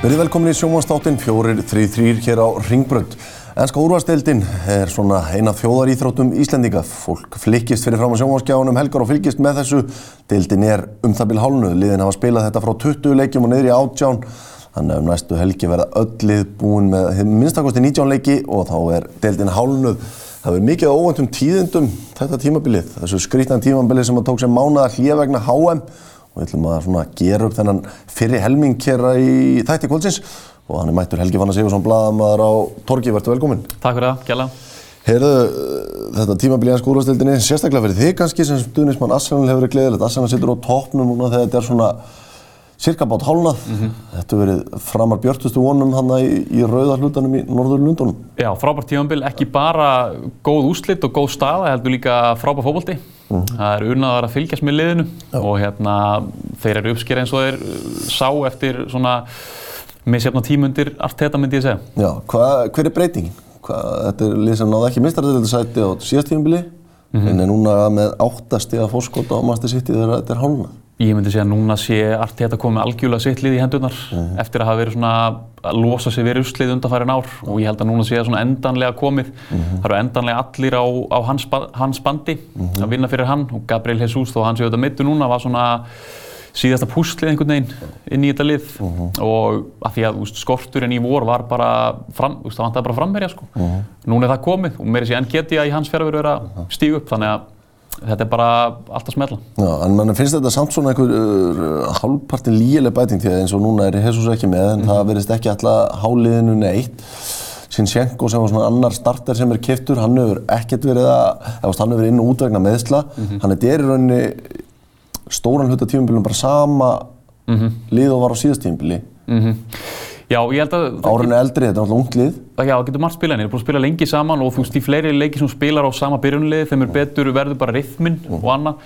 Verið velkomin í sjómanstáttin fjórir þrýð þrýr hér á Ringbrönd. Ennska úrvarsdeildin er svona eina þjóðar íþróttum Íslendinga. Fólk flikkist fyrir fram á sjómanskjáðunum helgar og fylgist með þessu. Deildin er um það bíl hálnuð. Liðin hafa spilað þetta frá 20 leikjum og niður í átján. Þannig að um næstu helgi verða öll lið búin með minnstakosti 19 leiki og þá er deildin hálnuð. Það verður mikið óvöndum tíðindum þetta tímabilið. Þessu skrítna tímabilið sem að tók sem mánaða hlýjavegna HM og við ætlum að gera upp þennan fyrri helming hér í þætti kvöldsins og hann er mættur Helgi Fannar Sigursson Blaðamaður á Torgi, verður velkominn. Takk fyrir það, Gjalla. Heyrðu, þetta tímabili í hans skólastildinni, sérstaklega fyrir þig kannski sem stuðnismann Arsenal hefur verið gleðilegt. Arsenal sittur á toppnum núna þegar þetta er svona cirka bát hálnað. Mm -hmm. Þetta verið framar björtustu vonum hann í, í rauða hlutanum í norður Lundunum. Já, frábært tímabili, ekki bara góð úslitt og góð staða, heldur líka frábært fókbólti. Mm. Það er unnaðar að fylgjast með liðinu Já. og hérna, þeir eru uppskera eins og þeir sá eftir svona misjafna tímundir allt þetta myndi ég segja. Já, hva, hver er breytingin? Hva, þetta er lið sem náðu ekki mistarðildasæti á síðast tímubili mm -hmm. en er núna með áttasti að fórskóta á Master City þegar þetta er hálna. Ég myndi segja að núna sé allt þetta komið algjörlega sitt lið í hendunar mm -hmm. eftir að hafa verið svona að losa sig við ruslið undanfærin ár og ég held að núna sé það svona endanlega komið. Mm -hmm. Það eru endanlega allir á, á hans, hans bandi að vinna fyrir hann og Gabriel Jesus þó hann sé auðvitað mittu núna var svona síðasta púslið einhvern veginn inn í þetta lið -huh. og að því að úst, skorturinn í vor var bara fram, úst, það vantæði bara framherja sko. -huh. Núna er það komið og mér er sér enn getið að í hans fjárveru er að stígu upp þannig að þetta er bara allt að smella. Já, en mann finnst þetta samt svona einhver uh, hálfpartin lígileg bæting því að eins og núna er Jesus ekki með en -huh. það verðist ekki alltaf háliðinu neitt. Sinchenko sem var svona annar starter sem er kiptur, hann hefur ekkert verið að, eða hann hefur verið inn og útvegna meðsla, hann er í rauninni stóran hluta tímumbilum bara sama mm -hmm. lið og var á síðast tímumbili. Mm -hmm. Já, ég held að... Árinu eldri, þetta er náttúrulega ungt lið. Já, það getur margt spilað er búin að spila lengi saman og þú veist, í fleiri leiki sem spilar á sama byrjunlið, þeim er betur, verður bara rithminn og annað.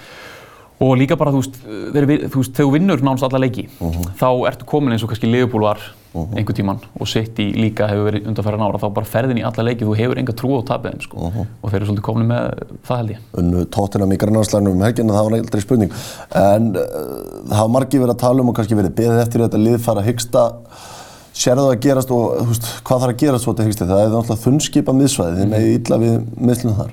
Og líka bara, þú veist, þegar þú vinnur nánast alla leiki, -hmm. þá ertu komin eins og kannski Liverpool var -hmm. einhver tíman og City líka hefur verið undanfæra nára, þá bara ferðin í alla leiki, þú hefur enga trú á tapið þeim, sko. Og þeir eru svolítið komin með það held ég. Unnu tóttina í grannarslagnum um helginn, það var aldrei spurning. En uh, það hafa margi verið að tala um og kannski verið beðið eftir þetta lið fara að hyggsta Sérðu það að gerast og veist, hvað þarf að gerast svo til hyggstu? Það er náttúrulega þunnskipa miðsvæði, þið megið illa við miðlunum þar.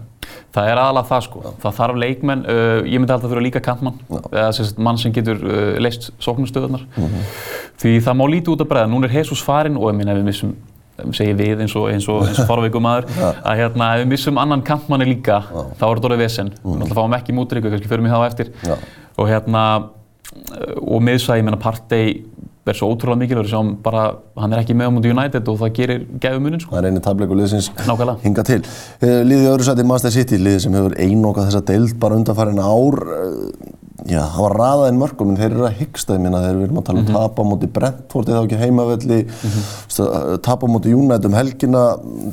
Það er aðalega það sko. Já. Það þarf leikmenn, uh, ég myndi alltaf þurfa líka kantmann, eða sérst mann sem getur uh, leist sóknustöðunar. Mm -hmm. Því það má lítið út að bregða. Nún er Jesus farinn og ég minna ef við missum, segir við eins og, eins og, eins og farveikum aður, að hérna ef við missum annan kantmanni líka, Já. þá er þetta orðið vesen. Mm -hmm. Náttúrulega fáum ekki mútryggu, kannski förum við það á eftir. Já. Og hérna, og miðsvæði, ég menna Partey verður svo ótrúlega mikilvægur sem bara, hann er ekki með á mútið United og það gerir gefið munin sko. Það er eini tableiku liðsins Nákvæmlega. hinga til. Liðið öðru sæti Master City, liðið sem hefur einokað þessa deild bara undanfærin ár. Já, það var raðað inn mörgum en þeir eru að hyggsta, ég minna þeir eru að tala um mm -hmm. tapa á móti Brentford eða ekki heimavelli, mm -hmm. tapa á móti United um helgina,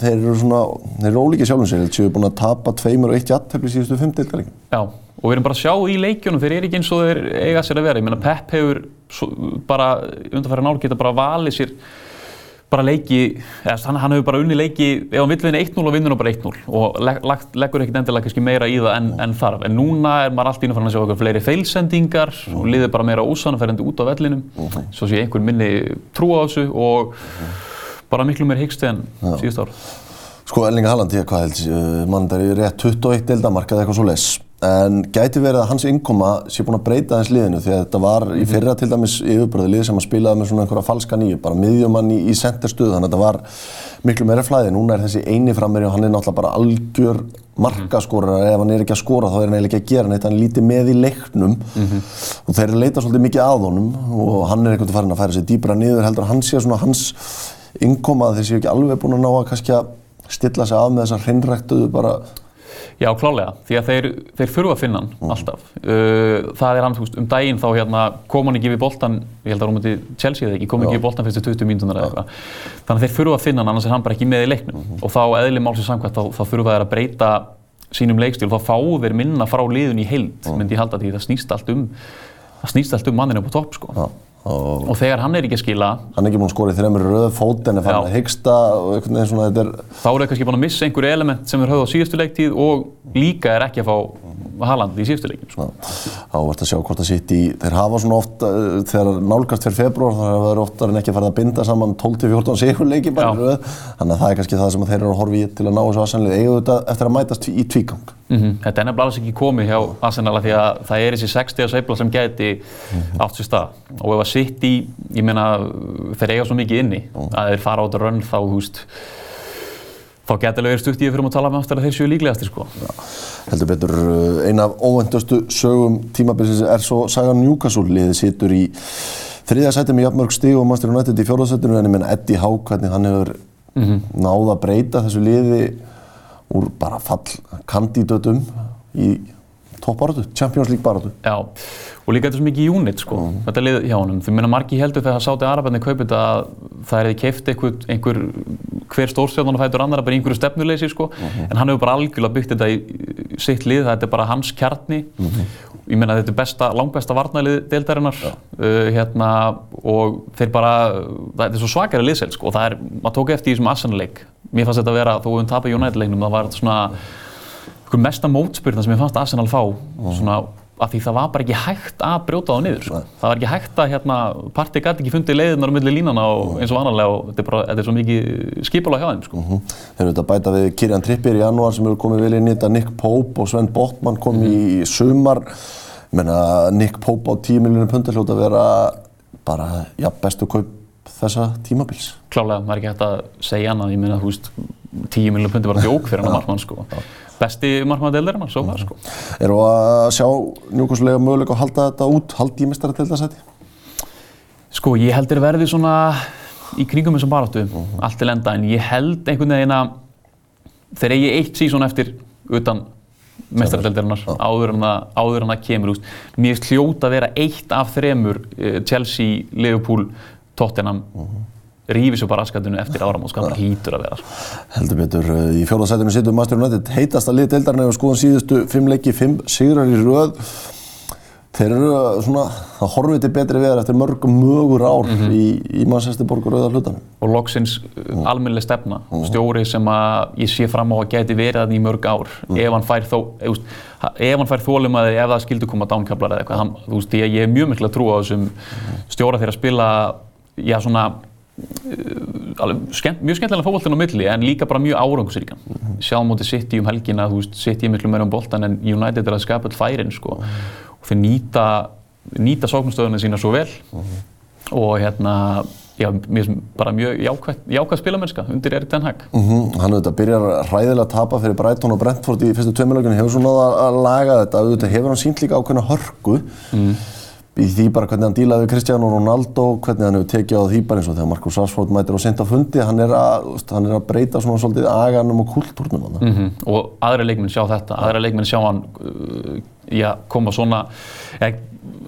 þeir eru svona, þeir eru ólíkið sjálfum sér, þeir eru búin að tapa tveimur og eitt jættefli síðustu fimm. Já, og við erum bara að sjá í leikjunum, þeir eru ekki eins og þeir eiga sér að vera, ég minna Pep hefur bara undanfærin ár geta bara valið sér bara leiki, eða, hann, hann hefur bara unni leiki, ef hann vill vinna 1-0 og vinnur hann bara 1-0 og leg, leg, leggur ekkert endilega kannski meira í það en, en þarf. En núna er maður alltaf inn að sjá eitthvað fleiri feilsendingar og liður bara meira ósanferðandi út á vellinum, mm. svo sé einhver minni trú á þessu og bara miklu meir hyggstu en síðust ár. Sko Erlinga Haaland, ég hvað held, mann það er rétt 21 deildamarkað eitthvað svo les. En gæti verið að hans innkoma sé búin að breyta hans liðinu því að þetta var í fyrra til dæmis yfirbörðu lið sem að spilaði með svona einhverja falska nýju, bara miðjumann í, í senderstöðu þannig að þetta var miklu meira flæði. Núna er þessi eini frammeiri og hann er náttúrulega bara algjör markaskorara, ef hann er ekki að skora þá er hann eiginlega ekki að gera neitt, hann er lítið með í leiknum mm -hmm. og þeir leita svolítið mikið að honum og hann er einhvern veginn að færa sig dýbra niður heldur hann sé svona hans innkoma þeir séu ekki alveg búin að ná að kannski að stilla sig af með þessar hreinræktuðu bara Já, klálega, því að þeir, þeir þurfa að finna hann mm. alltaf. Uh, það er hann, þú veist, um daginn þá hérna kom hann ekki við boltan, ég held að hún myndi Chelsea eða ekki, kom ekki við boltan fyrstu 20 mínutunar eða eitthvað. Þannig að þeir þurfa að finna hann, annars er hann bara ekki með í leiknum. Mm -hmm. Og þá eðli málsins samkvæmt, þá, þá þurfa þeir að breyta sínum leikstíl, þá fá þeir minna frá liðun í heild, mm. myndi ég halda því það snýst allt um, það snýst allt um manninu på topp, sko. Og, og þegar hann er ekki að skila hann er ekki búinn að skora í þreymur röð fót en er farin að hyggsta er þá er það kannski búinn að missa einhverju element sem er höfð á síðustu leiktíð og líka er ekki að fá Haaland í síðustu leikin sko. Þá vart að sjá hvort það sitt í, þeir hafa svona oft, uh, þegar nálgast fyrir februar, þá er það oftar en ekki að fara að binda saman 12-14 sigurleiki bara í röð. Þannig að það er kannski það sem þeir eru að horfa í til að ná þessu aðsannlið. Eigum þetta eftir að mætast í tvígang? Mm -hmm. Þetta er nefnilega alls ekki komið hjá Arsenal af því að það er þessi 60 sveifla sem gæti mm -hmm. átt sér stað og ef að sitt í, ég meina, þeir eiga svo mikið inni að þeir fara át að rönn þá, veist, þá getur alveg verið stutt í að fyrir að tala með aftur að þeir séu líklegastir sko. Já, heldur betur, eina af óvendustu sögum tímabilsins er svo Sagan Newcastle liðið situr í þriðja sæti með jafnmörg stíg og Master United í fjórðarsætinu en ég menn Eddie Howe, hvernig hann hefur -hmm. náða að breyta þessu liði úr bara fallkandídötum í toppbaratu, Champions League baratu. Já, og líka þetta er svo mikið unit sko, mm. þetta lið hjá honum. Þú meina margi heldur þegar sátti Arabarni kaupið þetta að það er eða keift einhver, einhver hver stórstjórnarnar fætur annar bara einhverju stefnuleysi sko, mm -hmm. en hann hefur bara algjörlega byggt þetta í sitt lið, þetta er bara hans kjarni. Mm -hmm. Ég meina þetta er besta, langbesta varnælið deildarinnar uh, hérna, og þeir bara, þetta er svo svakari liðsel sko, og það er, maður tók eftir í þessum Arsenal-leik mér fannst þetta að vera, þó við höfum tapað United-leiknum, það var svona einhver mesta mótspyrna sem ég fannst Arsenal fá, mm. svona af því það var bara ekki hægt að brjóta það niður. Sko. Það var ekki hægt að, hérna, partið gæti ekki fundið leiðinar á milli línana og eins og annarlega og þetta er, bara, þetta er svo mikið skipulega hjá þeim. Sko. Mm -hmm. Þeir eru að bæta við Kirjan Trippier í janúar sem eru komið vel inn í þetta, Nick Pope og Sven Botman kom mm -hmm. í sumar. Menna, Nick Pope á 10 miljónir pundir hljóta að vera bara, já, bestu kaup þessa tímabils. Klálega, maður er ekki hægt að segja annað, ég meina, þú veist, 10 miljónir pundir var djók fyrir hann að markmann, sko. Besti markmann deildarinnar, svo það, sko. Eru að sjá njúkvæmslega möguleika að halda þetta út, haldi í mestara deildarsæti? Sko, ég heldur verði svona í kringum þessum baráttu, uh -huh. allt til enda, en ég held einhvern veginn að þeir eigi eitt sísón eftir utan mestaradeildarinnar áður en það, áður en það kemur úst. Mér hljóta að vera eitt af þremur Chelsea, Liverpool, Tottenham uh -huh. Rífið svo bara askatunum eftir áramót, skapar hýtur að vera. Heldur betur, í fjórðarsætinu situr Master United heitast að lið deildarinn hefur skoðan síðustu fimm leiki, fimm sigrar í röð. Þeir eru svona, það horfið til betri veðar eftir mörgum mögur ár mm -hmm. í, í mannsæstiborgur auðar hlutanum. Og loksins mm. almennileg stefna, mm. stjóri sem að ég sé fram á að geti verið þannig í mörg ár. Ef hann fær þó, ef hann fær þólimaði, ef það skildur koma dánkablar eða eitthvað, þú veist, ég, ég er mjög miklu að trúa á þessum stjóra þeirra að spila, já svona, skemmt, mjög skemmtilega fókváltinn á milli en líka bara mjög árangursríkan. Mm -hmm. Sjáum mótið City um helgina, þú veist, City er miklu meira um boltan en United er að skapa all færin, sko. Mm -hmm. Og þeir nýta, nýta sóknastöðuna sína svo vel mm -hmm. og hérna, já, bara mjög jákvæð, jákvæð spilamennska undir Erik Ten Hag. Hann auðvitað byrjar ræðilega að tapa fyrir Brighton og Brentford í fyrstu tveimilögunni, hefur svona að laga þetta, auðvitað hefur hann sínt líka ákveðna hörku í því bara hvernig hann dílaði við Cristiano Ronaldo, hvernig hann hefur tekið á því bara eins og þegar Marcus Rashford mætir á sent á fundi, hann er að, hann er að breyta svona svolítið aganum og kultúrnum hann. Mm -hmm. Og aðra leikmenn sjá þetta, aðra leikmenn sjá hann uh, já, koma svona, ja,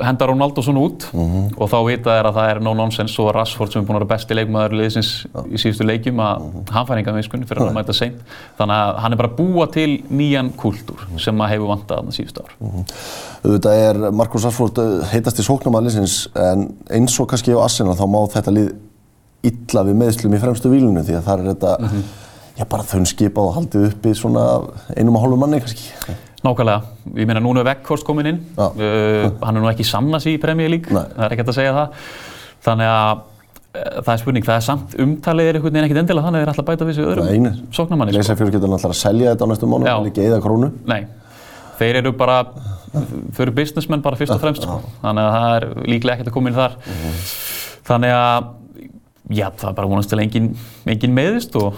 henda Ronaldo svona út mm -hmm. og þá vita þær að það er no nonsense og Rashford sem er búin að vera besti leikmaður liðsins ja. í síðustu leikjum að mm -hmm. hann fær enga meðskunni fyrir að mæta seint. Þannig að hann er bara búa til nýjan kultúr sem að hefur vantað þarna síðustu ár. Þetta er Marcus Rashford heitast í sóknarmæðlinsins en eins og kannski á Arsenal þá má þetta lið illa við meðslum í fremstu vílunum því að það er þetta, mm -hmm. já bara þönn skipað og haldið uppi svona einum og hálfu manni kannski. Nákvæmlega, ég meina núna er Vegghorst komin inn, uh, hann er nú ekki sannast í Premier League, Nei. það er ekkert að segja það, þannig að uh, það er spurning, það er samt umtalið er einhvern veginn ekkert endilega þannig að þeir er alltaf bæta við þessu öðrum sóknarmanni. Leisa fjölskyldan alltaf að selja þetta á næstu mánu, en ekki eða krónu? Nei, þeir eru bara, þau eru businessmenn bara fyrst og fremst, sko. þannig að það er líklega ekkert að koma inn þar. Uh -huh. Þannig að, já, það er bara vonast til engin, engin meðist og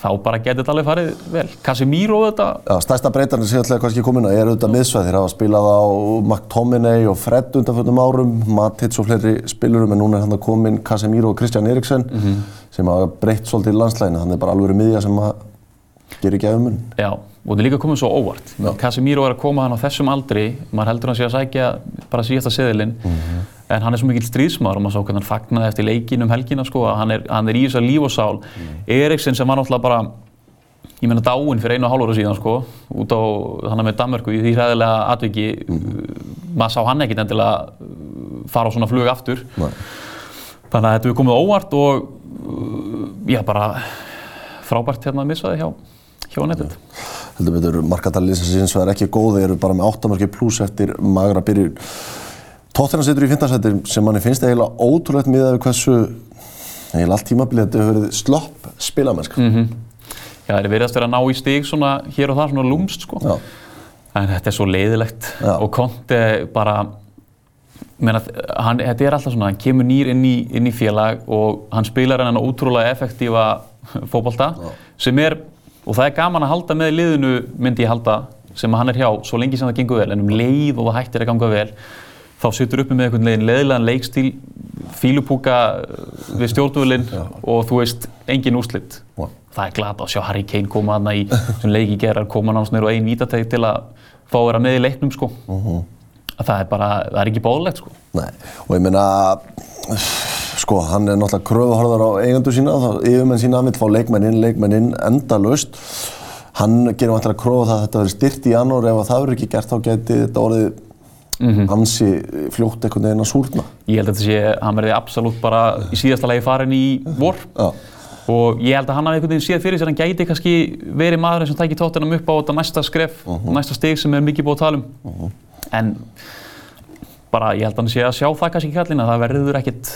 þá bara getur þetta alveg farið vel. Casemiro þetta... Já, stærsta breytarnir sem ég ætlaði kannski að koma inn á er auðvitað miðsvæð. Þeir hafa spilað á McTominay og Fred undanfjöndum árum, Matits og fleiri spilurum, en núna er hann að koma inn Casemiro og Christian Eriksen mm -hmm. sem hafa breytt svolítið í landslæginu. Þannig er bara alveg miðja sem að gera ekki aðeins mun. Já, og það er líka komið svo óvart. Casemiro er að koma hann á þessum aldri, maður heldur hann sé að sækja bara síðasta seðilinn. Mm -hmm. En hann er svo mikill stríðsmaður og maður sá hvernig hann fagnaði eftir leikin um helgina sko, hann er, hann er í þess að líf og sál. Mm. Eriksen sem var náttúrulega bara, ég menna dáinn fyrir einu og hálf ára síðan sko, út á hann með Danmörku í því hræðilega atviki, mm. maður sá hann ekkert endilega fara á svona flug aftur. Nei. Þannig að þetta hefur komið óvart og já bara frábært hérna að missa þið hjá, hjá. Heldur betur markatalið sem síns vegar ekki góð, þeir eru bara með 8 marki pluss eftir magra byrjun. Tottenham situr í fintarsættir sem manni finnst eiginlega ótrúlegt miðað við hversu eiginlega allt tímabilið þetta hefur verið slopp spilamennsk. Mm Já, þeir verðast vera að ná í stig svona hér og þar, svona lúmst sko. Já. En þetta er svo leiðilegt Já. og Conte bara, meina, hann, þetta er alltaf svona, hann kemur nýr inn í, inn í félag og hann spilar hennan ótrúlega effektífa fótbolta sem er, og það er gaman að halda með liðinu, myndi ég halda, sem hann er hjá, svo lengi sem það gengur vel, en um leið og það hættir að ganga vel, þá situr uppi með einhvern veginn leiðilegan leikstíl, fílupúka við stjórnvölinn og þú veist, engin úrslit. Já. Það er glata að sjá Harry Kane koma aðna í sem leiki gerar, koma nýra og ein vítateg til að fá að vera með í leiknum sko. Að Það er bara, það er ekki bóðlegt sko. Nei, og ég meina, sko, hann er náttúrulega kröfuhorðar á eigendur sína, þá yfirmenn sína, hann vil fá leikmenn inn, leikmenn inn, endalaust. Hann gerir vantilega kröfu það að þetta verið styrt í janúar, ef að það verður ekki gert þá geti þetta orðið ansi fljótt einhvern veginn að súrna. Ég held að þetta sé, hann verði absolutt bara í síðasta lagi farin í vor. Já, Og ég held að hann hafi einhvern veginn séð fyrir sér, hann gæti kannski verið maðurinn sem tækir tóttunum upp á þetta næsta skref, næsta stig sem er mikið búið að tala um. En bara ég held að hann sé að sjá það kannski í kallina, það verður ekkit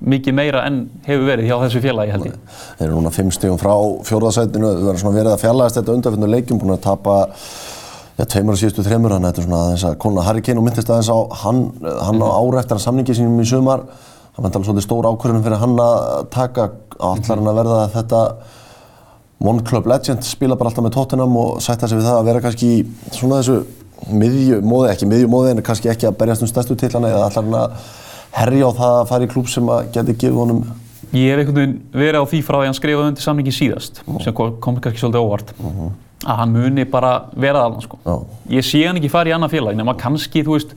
mikið meira en hefur verið hjá þessu félagi held ég. þeir eru núna fimm stígum frá fjórðasætinu, það verður svona verið að fjarlægast þetta undanfjörnum leikjum, búin að tapa já, tveimur og síðustu þreimur, þannig að þetta er svona aðeins að kona Harry Kane og myndist aðeins á hann, hann á ára eftir að samningi sínum í sumar, það var alveg svolítið stór ákvörðun fyrir hann að taka. Allar hann að verða þetta One Club Legend, spila bara alltaf með Tottenham og sætta sig við það að vera kannski svona þessu miðju móði, ekki miðju móði en kannski ekki að berjast um stærstu tillana eða allar hann að herja á það að fara í klúb sem að geti gefið honum Ég hef einhvern veginn verið á því frá því að hann skrifaði undir samningi síðast, sem kom, kannski svolítið óvart, að hann muni bara vera þarna sko. Já. Ég sé hann ekki fara í annað félag, nema kannski, þú veist,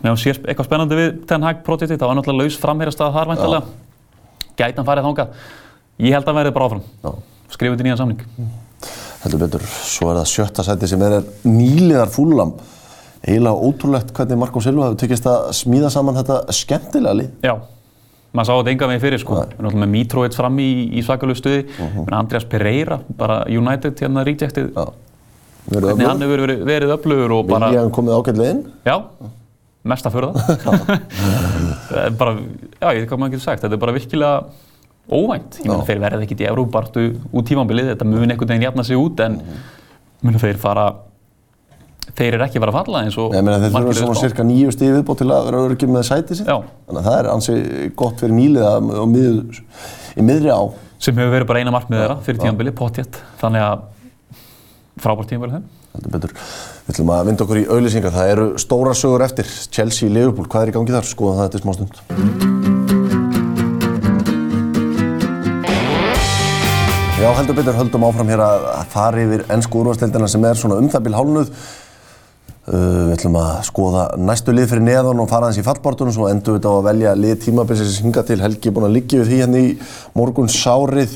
hann sér eitthvað spennandi við Ten Hag projektið, það var náttúrulega laus framherjastað þar væntalega, gæti hann farið þangað. Ég held að hann verði bara áfram, Já. skrifa undir nýjan samning. heldur betur, svo er það sjötta sæti sem er nýliðar fúlam eiginlega ótrúlegt hvernig Marko Silva hefur tekist að smíða saman þetta skemmtilega lið. Já, maður sá þetta enga veginn fyrir sko. Við erum náttúrulega með Mitrovic fram í, í svakalegu stuði, uh Andreas Pereira, bara United hérna rejectið, hvernig hann öflugur. hefur verið, verið öflugur og bara... Vilja hann komið ágætlega inn? Já, mesta fyrir það. bara, já, ég veit hvað maður getur sagt, þetta er bara virkilega óvænt. Ég meina, þeir verða ekkert í Európartu út tímambilið, þetta mun einhvern veginn jafna sig út, en muni þeir fara, þeir eru ekki að fara að falla eins og Ég meina þeir þurfa svona cirka nýju stíð viðbót til að vera örgjum með sæti sitt. Þannig að það er ansi gott fyrir nýliða á miður, í miðri á Sem hefur verið bara eina markmið þeirra fyrir tímambilið, pottjett. Þannig að frábært tímambilið þeim. heldur betur. Við ætlum að vinda okkur í auðlýsingar. Það eru stóra sögur eftir. Chelsea, Liverpool, hvað er í gangi þar? Skoðum það eftir smá stund. Já, heldur betur höldum áfram hér að fara yfir ennsku úrvarsdeildina sem er svona um það bíl hálnuð. Uh, við ætlum að skoða næstu lið fyrir neðan og fara aðeins í fallbortunum svo endur við þetta á að velja lið tímabilsins hinga til Helgi er búinn að liggja við því hérna í morgun sárið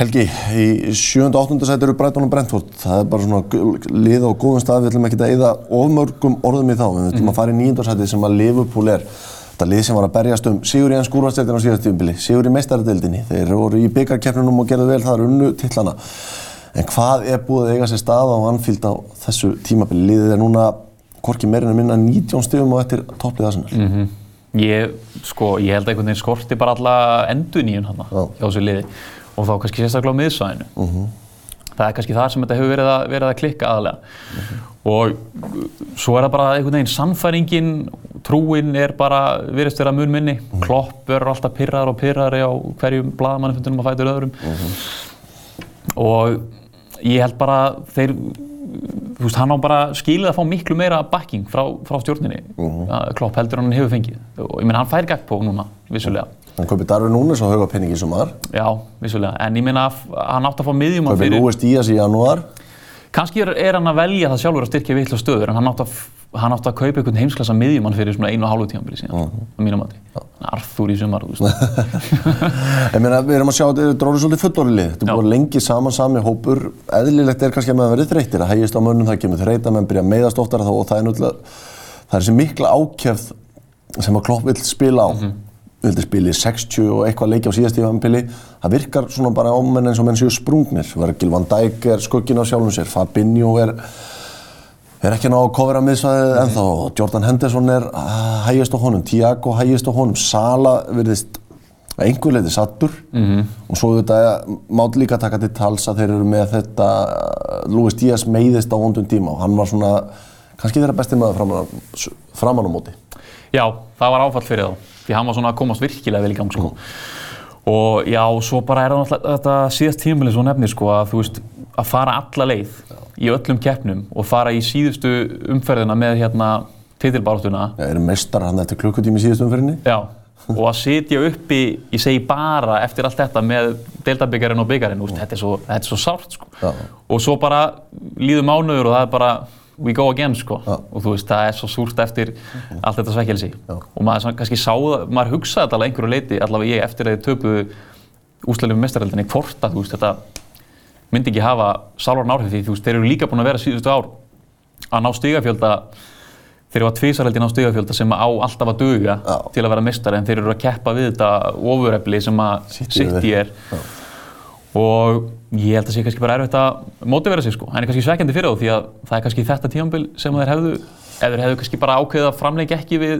Helgi, í 7. og 8. sæti eru Brighton og Brentford það er bara svona lið á góðum stað við ætlum ekki að eyða ofmörgum orðum í þá við ætlum að fara í 9. sæti sem að Liverpool er þetta lið sem var að berjast um Sigur í enn skúrvarsdeildin á síðast tímabili Sigur í meistaradeildinni þeir voru í byggarkeppnunum og gerðu vel þar unnu titlana En hvað er búið að eiga sér stað á Anfield á þessu tímabili? Liðið er núna hvorki meirinn að minna 19 stigum á eftir topplið Arsenal. Mhm. Ég, sko, ég held að einhvern veginn skorti bara alla enduníun hann hjá þessu liði og þá kannski sérstaklega á miðsvæðinu. Það er kannski þar sem þetta hefur verið að, verið að klikka aðalega. Og uh, svo er það bara einhvern veginn sannfæringin, trúin er bara virðist vera mun minni. Klopp verður alltaf pyrrar og pyrrari á hverjum blaðmannifundunum að fætur öðrum. Og ég held bara þeir þú veist, hann á bara skilið að fá miklu meira backing frá, frá stjórninni að Klopp heldur hann hefur fengið. Og ég meina hann fær gagn på núna, vissulega. Hann kaupið Darvin Núnes á hauga penningi sem var. já, vissulega, en ég meina að hann átt að fá miðjum Kaupið fyrir, Luis Díaz í janúar. Kannski er, er hann að velja það sjálfur að styrkja vitla stöður en hann átt að, hann átt að kaupa einhvern heimsklassa miðjum fyrir svona einu og hálfu tímanbili síðan, á mínum mati Arthur í sumar, þú veist Ég meina, við erum að sjá að þetta er dróðið svolítið fullorðið lið. Þetta er Já. búið lengi saman sami hópur. Eðlilegt er kannski að maður verið þreyttir að hægist á mönnum, það kemur þreita, menn byrja að meiðast oftar þá og það er náttúrulega, það er þessi mikla ákjæfð sem að Klopp vill spila á. Vildi spili 60 og eitthvað leiki á síðast tífambili það virkar svona bara ámenn eins og menn séu sprungnir. Virgil van Dijk er skuggin á sjálfum sér. Fabinho er er ekki ná að kofra miðsvæðið ennþá. Jordan Henderson er ah, hægist á honum. Thiago hægist á honum. Sala virðist að einhver leiti sattur -hmm. og svo þetta mátt líka taka til tals að þeir eru með þetta Luis Díaz meiðist á vondum tíma. Og hann var svona kannski þeirra besti maður framan, framan á móti Já, það var áfall fyrir þá því hann var svona að komast virkilega vel í gang sko. og já, svo bara er það náttúrulega þetta síðast tímulið svo nefnir sko að þú veist, að fara alla leið í öllum keppnum og fara í síðustu umferðina með hérna titilbártuna Já, eru mestar hann eftir klukkutími í síðustu umferðinni Já, og að sitja uppi, ég segi bara eftir allt þetta með deildabiggarinn og biggarinn, þetta er svo, svo sárt sko. Já. og svo bara líður mánuður og það er bara we go again sko. Já. og þú veist, það er svo súrt eftir allt þetta svekkelsi og maður kannski sá það, maður hugsaði þetta alveg einhverju leiti, allavega ég eftir að þið töpuðu úsleilum mestaröldinni, hvort að þú veist, þetta myndi ekki hafa sálvarn áhrif því þú veist, þeir eru líka búin að vera síðustu ár að ná stigafjölda. Þeir eru að tvísarhaldi ná stigafjölda sem á alltaf að duga Já. til að vera mestari en þeir eru að keppa við þetta ofurefli sem að. City er og ég held að sé kannski bara erfitt að mótivera sig sko, en er kannski svekkjandi fyrir þá því að það er kannski þetta tímambil sem þeir hefðu ef þeir hefðu kannski bara ákveðið að framleika ekki við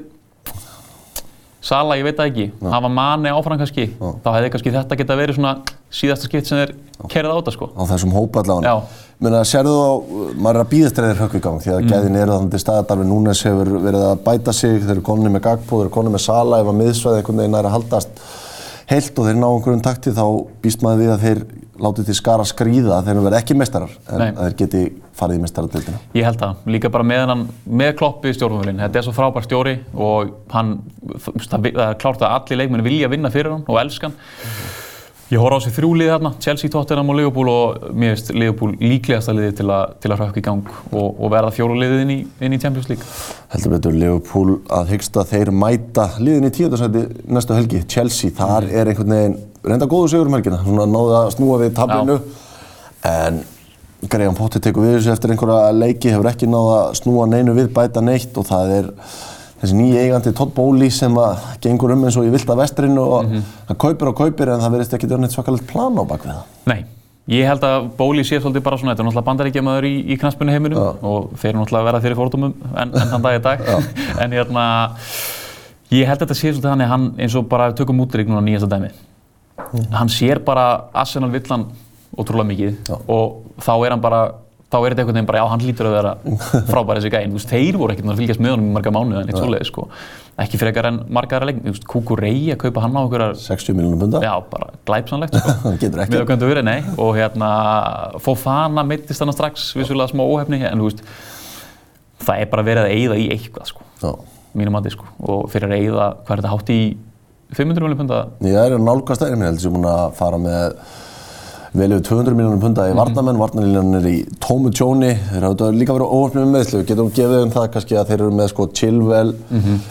Sala, ég veit það ekki, hafa manni áfram kannski, þá hefði kannski þetta geta verið svona síðasta skipt sem þeir kerið á þetta sko. á þessum hópa allavega. Já. Menna, sérðu þá, maður er að býðast þegar þeir hökk í gang því að mm. gæðin eru þannig til staðar, Darvin Núnes hefur verið að bæta sig, þeir eru konni með Gagpo, þeir eru konni með Sala, ef að miðsvæði einhvern veginn er að haldast heilt og þeir ná einhverjum takti þá býst maður við að þeir látið til skara skríða þeir verða ekki mestarar en að þeir geti farið í mestaradeildina. Ég held það, líka bara með hann, með kloppi í stjórnumvölinn. Þetta er svo frábær stjóri og hann, það það er klárt að allir leikmenni vilja vinna fyrir hann og elska hann. Ég horf á þessi þrjú lið þarna, Chelsea, Tottenham og Liverpool og mér finnst Liverpool líklegasta liði til, a, til að hrökk í gang og, og verða fjóru liðið inn í, inn í Champions League. Heldur betur Liverpool að hyggst að þeir mæta liðin í tíundarsæti næstu helgi. Chelsea, þar er einhvern veginn reynda góðu sigur um helgina. Svona náðu að snúa við tablinu. En Graham Potter tekur við þessu eftir einhverja leiki, hefur ekki náðu að snúa neinu við, bæta neitt og það er þessi nýja eigandi Todd Bowley sem að gengur um eins og í vilda vestrinu og hann kaupir og kaupir en það verðist ekki vera neitt svakalegt plan á bakvið það. Nei, ég held að Bóli sé svolítið bara svona, þetta er náttúrulega bandaríkjamaður í, í knaspunni heiminum og þeir eru náttúrulega að vera fyrir fórtumum en, en þann dag í dag. en hérna, ég held að þetta sé svolítið þannig að hann eins og bara tökum útrík núna nýjasta dæmi. Hann sér bara Arsenal villan ótrúlega mikið Já. og þá er hann bara, þá er þetta einhvern veginn bara, já hann lítur að vera frábær þessi gæinn. Þú veist, þeir voru ekkert að fylgjast með honum í marga mánuði en eitt svoleiði sko. Ekki frekar en marga aðra leikni. Þú veist, Kukurei að kaupa hann á einhverjar 60 miljónum punda. Já, bara glæpsanlegt sko. Það getur ekki. Við okkur verið, nei. Og hérna, Fofana meittist hann strax, vissulega smá óhefni, en þú veist, það er bara verið að eyða í eitthvað sko, Já. mínum mati sko. Og fyrir að eyða, hvað er þetta, hátt í 500 miljónum punda? Ég að nálgast þeirri mér, heldur sem búin að fara með vel yfir 200 miljónum punda í varnamenn, varnarlínan er í tómu tjóni, þeir hafa líka verið óöfnum með meðslu, getum gefið um það kannski að þeir eru með sko Chilwell,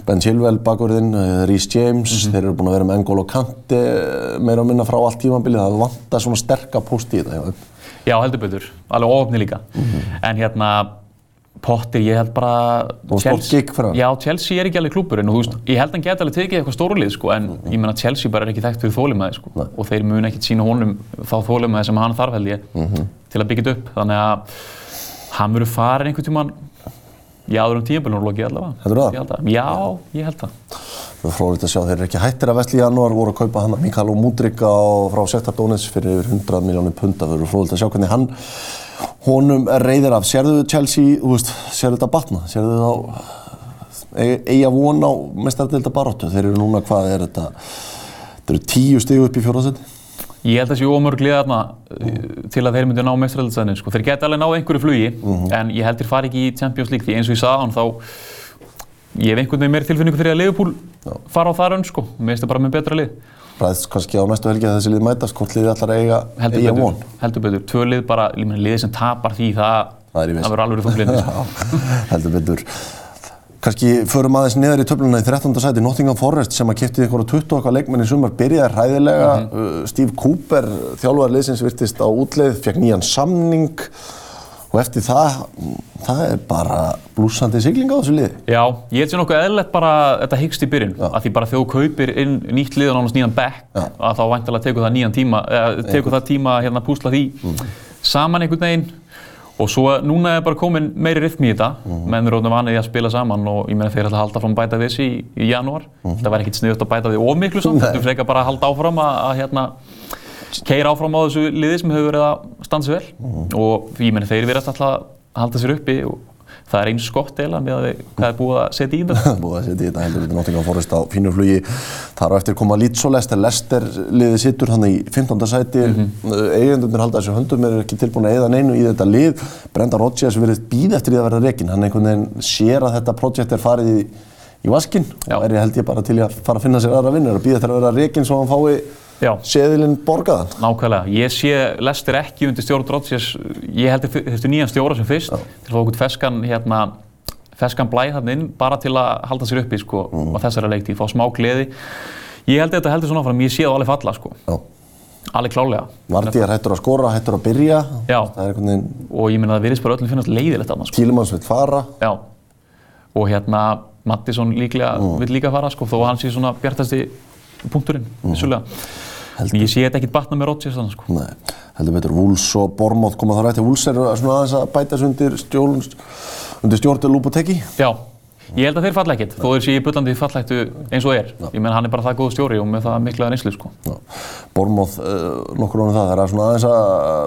Ben Chilwell bakurðinn, Rhys James, þeir eru búin að vera með N'Golo Kante meira og minna frá allt tímabilið, það vantar svona sterka post í þetta. Já. Heldur betur, alveg óöfni líka. En hérna, Potter, ég held bara... Og stórt gigg fyrir hann. Já, Chelsea er ekki alveg klúburinn og þú veist, ég held hann geti alveg tekið eitthvað stórlið sko, en ég meina Chelsea bara er ekki þekkt fyrir þólimaði sko, Nei. og þeir munu ekkert sína honum þá þólimaði sem hann þarf held ég Mhm. til að byggja þetta upp, þannig að hann verður farin einhvern tímann í áður um tímabölunum lokið allavega. Heldurðu það? Ég held það? Já, ég held það. Það er fróðilegt að sjá, þeir eru ekki hættir að vesli í janúar, voru að kaupa hann að Mikael Múdrika frá Sektar Dónits fyrir yfir 100 miljónir punda. Það eru fróðilegt að sjá hvernig hann honum reyðir af. Sérðu Chelsea, veist, sérðu þetta batna? Sérðu þá eiga von á mestardilda baróttu? Þeir eru núna, hvað er þetta? Þeir eru tíu stigu upp í fjóraðsæti. Ég held að þessi ómörg liða þarna uh, til að þeir myndu ná mestraröldsæðinu. Sko. Þeir geti alveg náð einhverju flugi, en ég held þeir fari ekki í Champions League því eins og ég sagði hann þá ég hef einhvern veginn meiri tilfinningu fyrir að Liverpool fara á það raun sko. Mér finnst það bara með betra lið. Ræðist kannski á næstu helgi að þessi lið mætast, hvort liði allar eiga, Heldur eiga von. heldur betur. Tvö lið bara, liðið sem tapar því það, Það er verður alveg. Já, heldur betur. Kannski förum aðeins neðar í töfluna í 13. sæti Nottingham Forest sem að kiptið ykkur á 20 okkar leikmenn í sumar byrjaði hræðilega. Uh, Steve Cooper, þjálfar liðsins virtist á útleið, fekk nýjan samning og eftir það, það er bara blúsandi sigling á þessu liði. Já, ég held sér nokkuð eðlilegt bara þetta hyggst í byrjun, að því bara þegar þú kaupir inn nýtt lið og nánast nýjan bekk, að þá væntalega tekur það nýjan tíma, eða tekur það tíma hérna að púsla því saman einhvern veginn. Og svo núna er bara komin meiri rytmi í þetta, menn eru orðin vanið í að spila saman og ég meina þeir ætla að halda fram bæta við þessi í, í janúar, það væri ekkert sniðut að bæta við ómiklu samt, þetta frekar bara að halda áfram að, að hérna keira áfram á þessu liði sem hefur verið að standa sér vel og ég meina þeir verðast alltaf að halda sér uppi og það er eins skott eða með að hvað er búið að setja í þetta. búið að setja í þetta heldur við Nottingham Forest á fínu flugi. Þar á eftir koma Leeds og Leicester. Leicester liðið sittur hann í 15. sæti. Mm -hmm. Eigendurnir halda þessu höndum, er ekki tilbúin að eða neinu í þetta lið. Brenda Rodgers verið býð eftir því að verða rekin. Hann einhvern veginn sér að þetta projekt er farið í, í vaskinn og er ég held ég bara til að fara að finna sér aðra vinnur að hann seðilinn borgaðan. Nákvæmlega. Ég sé Lester ekki undir stjórn Rodgers. Ég held þetta nýjan stjóra sem fyrst Já. til að fá okkur feskan, hérna, feskan blæð þarna inn bara til að halda sér uppi sko, mm. á þessari leiktíð, fá smá gleði. Ég held þetta heldur svona áfram, ég sé það alveg falla sko. Já. Alveg klálega. Vardíjar hættur að skora, hættur að byrja. Já. Veginn... Og ég minna að það virðist bara öllum finnast leiðilegt annars. Sko. Kílumanns vil fara. Já. Og hérna Mattisson líklega mm. vil líka fara sko, þó hann sé svona bjartasti punkturinn, vissulega. Mm. Ég sé þetta ekkert batna með Rodgers þannig sko. Nei, heldur betur. Wools og Bournemouth koma þar eftir. Wools er svona aðeins að bæta þessu undir stjórn, til Lúboteki. Já, ég held að þeir falla ekkert, þó þeir sé í bullandi fallættu eins og er. Já. Ég menn hann er bara það góð stjóri og með það miklaða nýslu sko. Bournemouth, uh, nokkur ánum það, það er svona aðeins að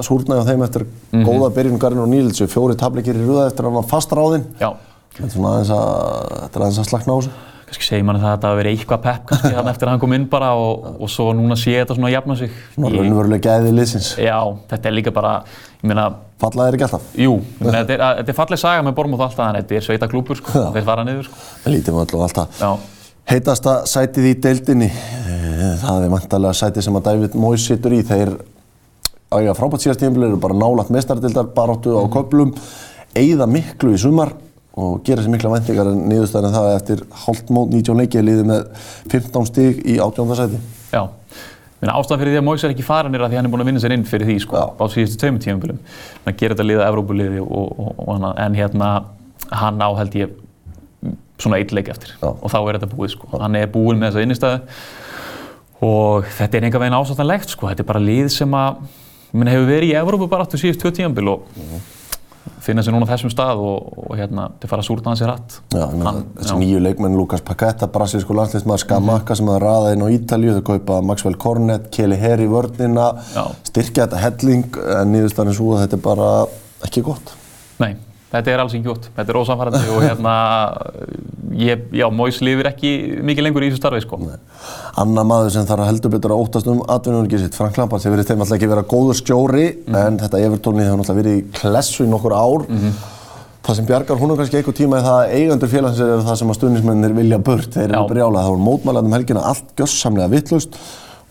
súrna á þeim eftir mm -hmm. góða byrjun Garinn og Nílsson, fjóri tablikir í rúða eftir að hann var aðeins að, þetta er aðeins að slakna á þessu kannski segir manni það að þetta hafi verið eitthvað pepp kannski þannig eftir að hann kom inn bara og, og svo núna sé þetta svona að jafna sig. Svona raunverulega gæðið liðsins. Já, þetta er líka bara, ég meina... Fallað er ekki alltaf? Jú, meina, þetta, er, er falleg saga með Bormóð alltaf, en þetta er sveita klúpur sko, þeir fara niður sko. Það lítið með alltaf alltaf. Já. Heitasta sætið í deildinni, eh, það er vantarlega sætið sem að David Moyes situr í, þeir ája frábært síðast tímbil eru bara nálat mestardildar, baróttu á köplum, eigða miklu í sumar og gera sér mikla vendingar en niðurstæðan það eftir hálft mót 19 leikið liðið með 15 stíg í átjóndarsæti. Já, ástæðan fyrir því að Móis er ekki farin er að því hann er búin að vinna sér inn fyrir því sko, á síðustu tveimur tíumfylgum. Þannig að gera þetta liðið að Evrópuliði og, og, og hana, en hérna hann á held ég svona eitt leik eftir Já. og þá er þetta búið sko. Já. Hann er búin með þessa innistæðu og þetta er enga veginn ásáttanlegt sko, þetta er bara lið sem að, hefur verið í Evrópu bara aftur síðust tvö tíumfyl og -hmm finna sér núna þessum stað og, og hérna, til fara að súrna hans í rætt. Já, Hann, þessi já. nýju leikmenn, Lukas Paqueta, brasilísku landsleismar, Skamaka mm -hmm. sem að ræða inn á Ítalju, þau kaupa Maxwell Cornet, Kelly Herr í vörnina, styrkja þetta helling, en nýðustarinn svo að þetta er bara ekki gott. Nei, þetta er alls ekki gott, þetta er ósamfærandi og hérna, ég, já, Móis lifir ekki mikið lengur í þessu starfi, sko. Nei. Anna maður sem þarf að heldur betur að óttast um atvinnuðungi sitt, Frank Lampard, sem verið þeim alltaf ekki vera góður stjóri, mm en þetta Evertónið hefur náttúrulega verið í klessu í nokkur ár. Mm -hmm. Það sem bjargar húnum kannski einhver tíma er það að eigendur félagsins er það sem að stundismennir vilja burt, þeir eru brjálað, það voru mótmælaðum helgina allt gössamlega vittlust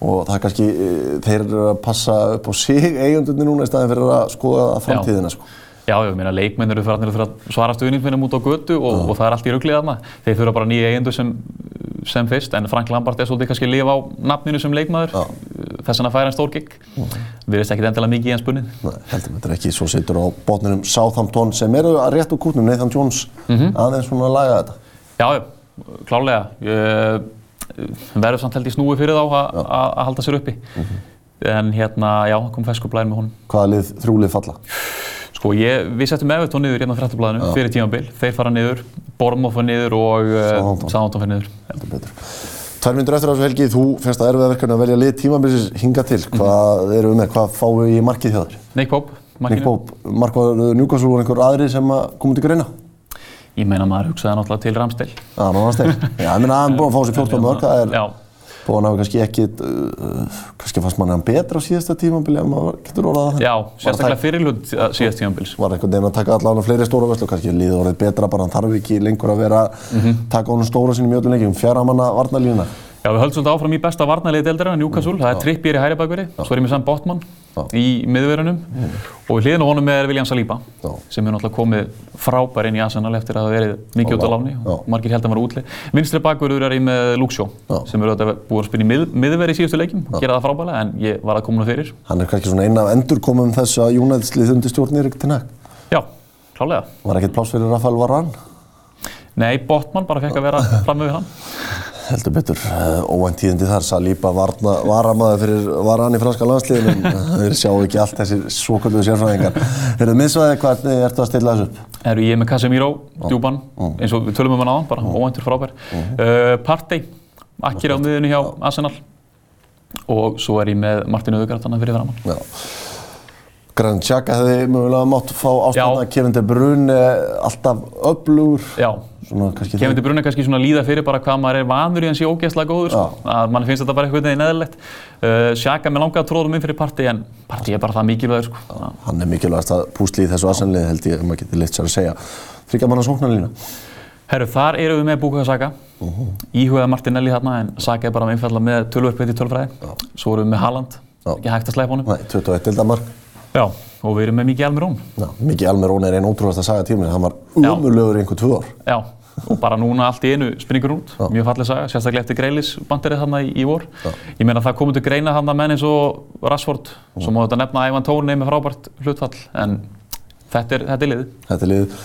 og það er kannski, eh, þeir eru að passa upp á sig eigendurnir núna í staðin fyrir að skoða framtíðina sko. Já, ég meina leikmenn eru fyrir að svara stuðningsmennum út á götu og, og það er allt í rugglið aðna. Þeir þurfa bara nýja eigendur sem sem fyrst, en Frank Lampard er svolítið kannski að lifa á nafninu sem leikmaður, þess að færa en stór gig. Við veist ekki endilega mikið í hans bunnið. Nei, heldur þetta ekki, svo setur á botninum Southampton sem eru að rétt úr kútnum, Nathan Jones, mm -hmm. aðeins svona að laga þetta. Já, klálega. Verður samt held í snúi fyrir þá að halda sér uppi. Mm -hmm. En hérna, já, kom feskublæðin með honum. Hvaða lið, þrjúlið falla? Sko, ég, við settum Evertón niður hérna á frættablaðinu fyrir tímanbill. Þeir fara niður, Bormóð fyrir niður og Sántón fyrir niður. Heldur betur. Tvær myndur eftir þessu helgi, þú finnst að erfiða verkefni að velja lið tímanbilsis hinga til. Mhm. Hvað eru við með? Hvað fáum við í markið þér? Nick Pope. Markinu. Nick Pope. Markvaður Newcastle og einhver aðri sem komið til greina? Ég meina maður hugsaði náttúrulega til Ramsdale. Já, Ramsdale. Já, ég meina að hann búið að fá sér 14 mörg. Og hann hafi kannski ekki, uh, kannski fannst manni hann betra á síðasta tímambili ef maður getur orðað það. Já, sérstaklega fyrirlut síðast tímambils. Var einhvern veginn að taka allavega fleiri stóra vörslu, kannski líður orðið betra bara hann þarf ekki lengur að vera mm -hmm. taka honum stóra sínum í öllum leikjum, fjara manna varnalína. Já, við höldum svolítið áfram í besta varnarliði deildarinn, Newcastle. Það er Trippier í hæri bakveri, svo er ég með Sam Botman í miðverðunum mm. og við hliðin á honum er William Saliba Já. sem er náttúrulega komið frábær inn í Arsenal eftir að það verið mikið út á láni og margir held að hann var útlið. Vinstri bakverður er ég með Shaw sem eru auðvitað búið að í mið, miðverði í síðustu leikim og gera það frábælega en ég var að koma það fyrir. Hann er kannski svona eina af endurkomum þess að Jónæðslið undir stjórn Erik Ten Hag. Já, klálega. Var ekkert pláss fyrir Rafael Varane? Nei, Botman bara fekk að vera fram með hann. Heldur betur, uh, óvænt tíðindi þar, Saliba varna, varamaður fyrir Varane í franska landsliðinu, en þeir sjá ekki allt þessir svokölduðu sérfræðingar. Þeirðu miðsvæði, hvernig ertu að stilla þessu upp? Erum ég með Casemiro, djúban, eins og við tölum um hann aðan, bara óvæntur frábær. Uh, Partey, akkir á miðunni hjá Arsenal. Og svo er ég með Martin Öðugard hann fyrir framann. Já. Grann Xhaka hefði mögulega mátt fá ástæðna, Já. Kevin De Bruyne alltaf öflugur, Já, Kevin De Bruyne kannski svona líða fyrir bara hvað maður er vanur í hans í ógeðslega góður sko. að mann finnst þetta bara eitthvað neginn eðlilegt uh, Sjaka með langaði tróðum inn fyrir partí en partí er bara það mikilvægur sko. Hann er mikilvægast að púsli í þessu aðsennlið held ég, ef maður getur leitt sér að segja. Þryggja manna sóknarlína. Herru, þar eru við með Bukayo Saka íhugaði Martinelli þarna en Saka er bara með Já. ekki hægt að sleipa honum Nei, 21 dildamark. Já, og við erum með Miki Almirón Já, Miki Almirón er einn ótrúlega að saga tíminn, hann var Já. umurlegur í einhver tvö ár. Já, og bara núna allt í einu springur út, mjög fallið saga, sérstaklega eftir Greilis banderið þarna í, í vor. Ég meina það komið til greina þarna menn eins og Rashford, svo má þetta nefna Ivan Tóni með frábært hlutfall, en þetta er, þetta er liðið. Þetta er lið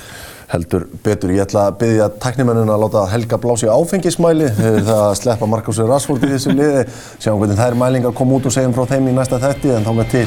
heldur betur. Ég ætla að byggja tæknimennina að láta Helga blási áfengismæli þegar það að sleppa Markusur Rashford í þessu liði. Sjáum hvernig þær mælingar kom út og segjum frá þeim í næsta þetti en þá með til.